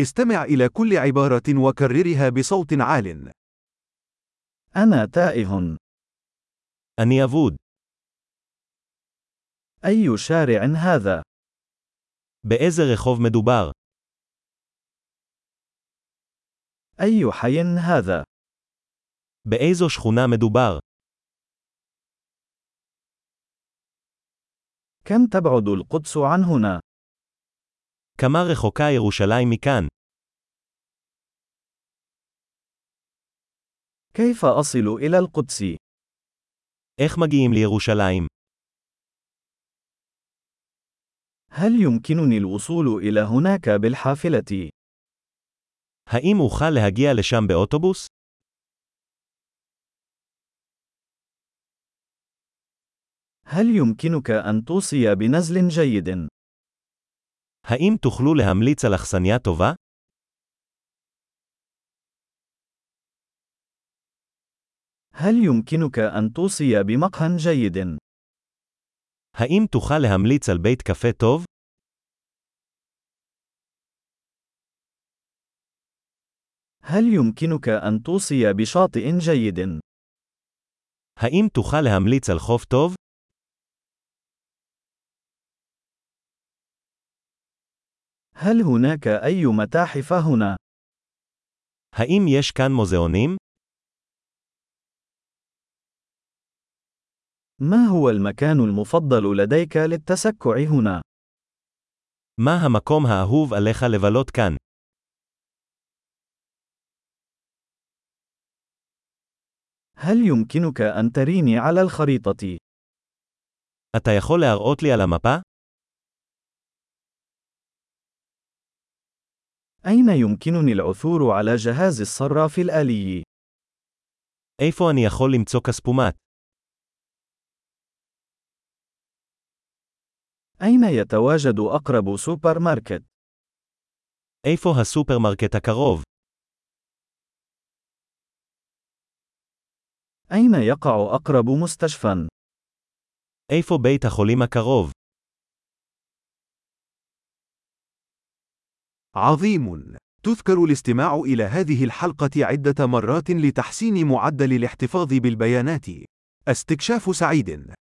استمع إلى كل عبارة وكررها بصوت عال. أنا تائه. אני אבוד. أي شارع هذا؟ באיזה רחוב מדובר? أي حي هذا؟ באיזו שכונה מדובר? كم تبعد القدس عن هنا؟ כמה רחוקה ירושלים מכאן? كيف أصل إلى القدس؟ איך מגיעים לירושלים? هل يمكنني الوصول إلى هناك بالحافلة؟ האם אוכל להגיע לשם באוטובוס? هل يمكنك أن توصي بنزل جيد؟ האם תוכלו להמליץ על אכסניה טובה? هل يمكنك أن توصي بمقهى جيد؟ האם תוכל להמליץ על בית קפה טוב? هل يمكنك أن توصي بشاطئ جيد؟ האם תוכל להמליץ על חוף טוב? هل هناك أي متاحف هنا؟ האם יש כאן מוזיאונים? ما هو المكان المفضل لديك للتسكع هنا؟ מה המקום האהוב עליך לבלות כאן? هل يمكنك أن تريني على الخريطة؟ אתה יכול להראות לי על המפה? أين يمكنني العثور على جهاز الصراف الآلي؟ איפה אני יכול למצוא כספומט? أين يتواجد أقرب سوبر ماركت؟ איפה הסופרמרקט הקרוב? أين يقع أقرب مستشفى؟ איפה בית החולים הקרוב? عظيم! تذكر الاستماع إلى هذه الحلقة عدة مرات لتحسين معدل الاحتفاظ بالبيانات. استكشاف سعيد!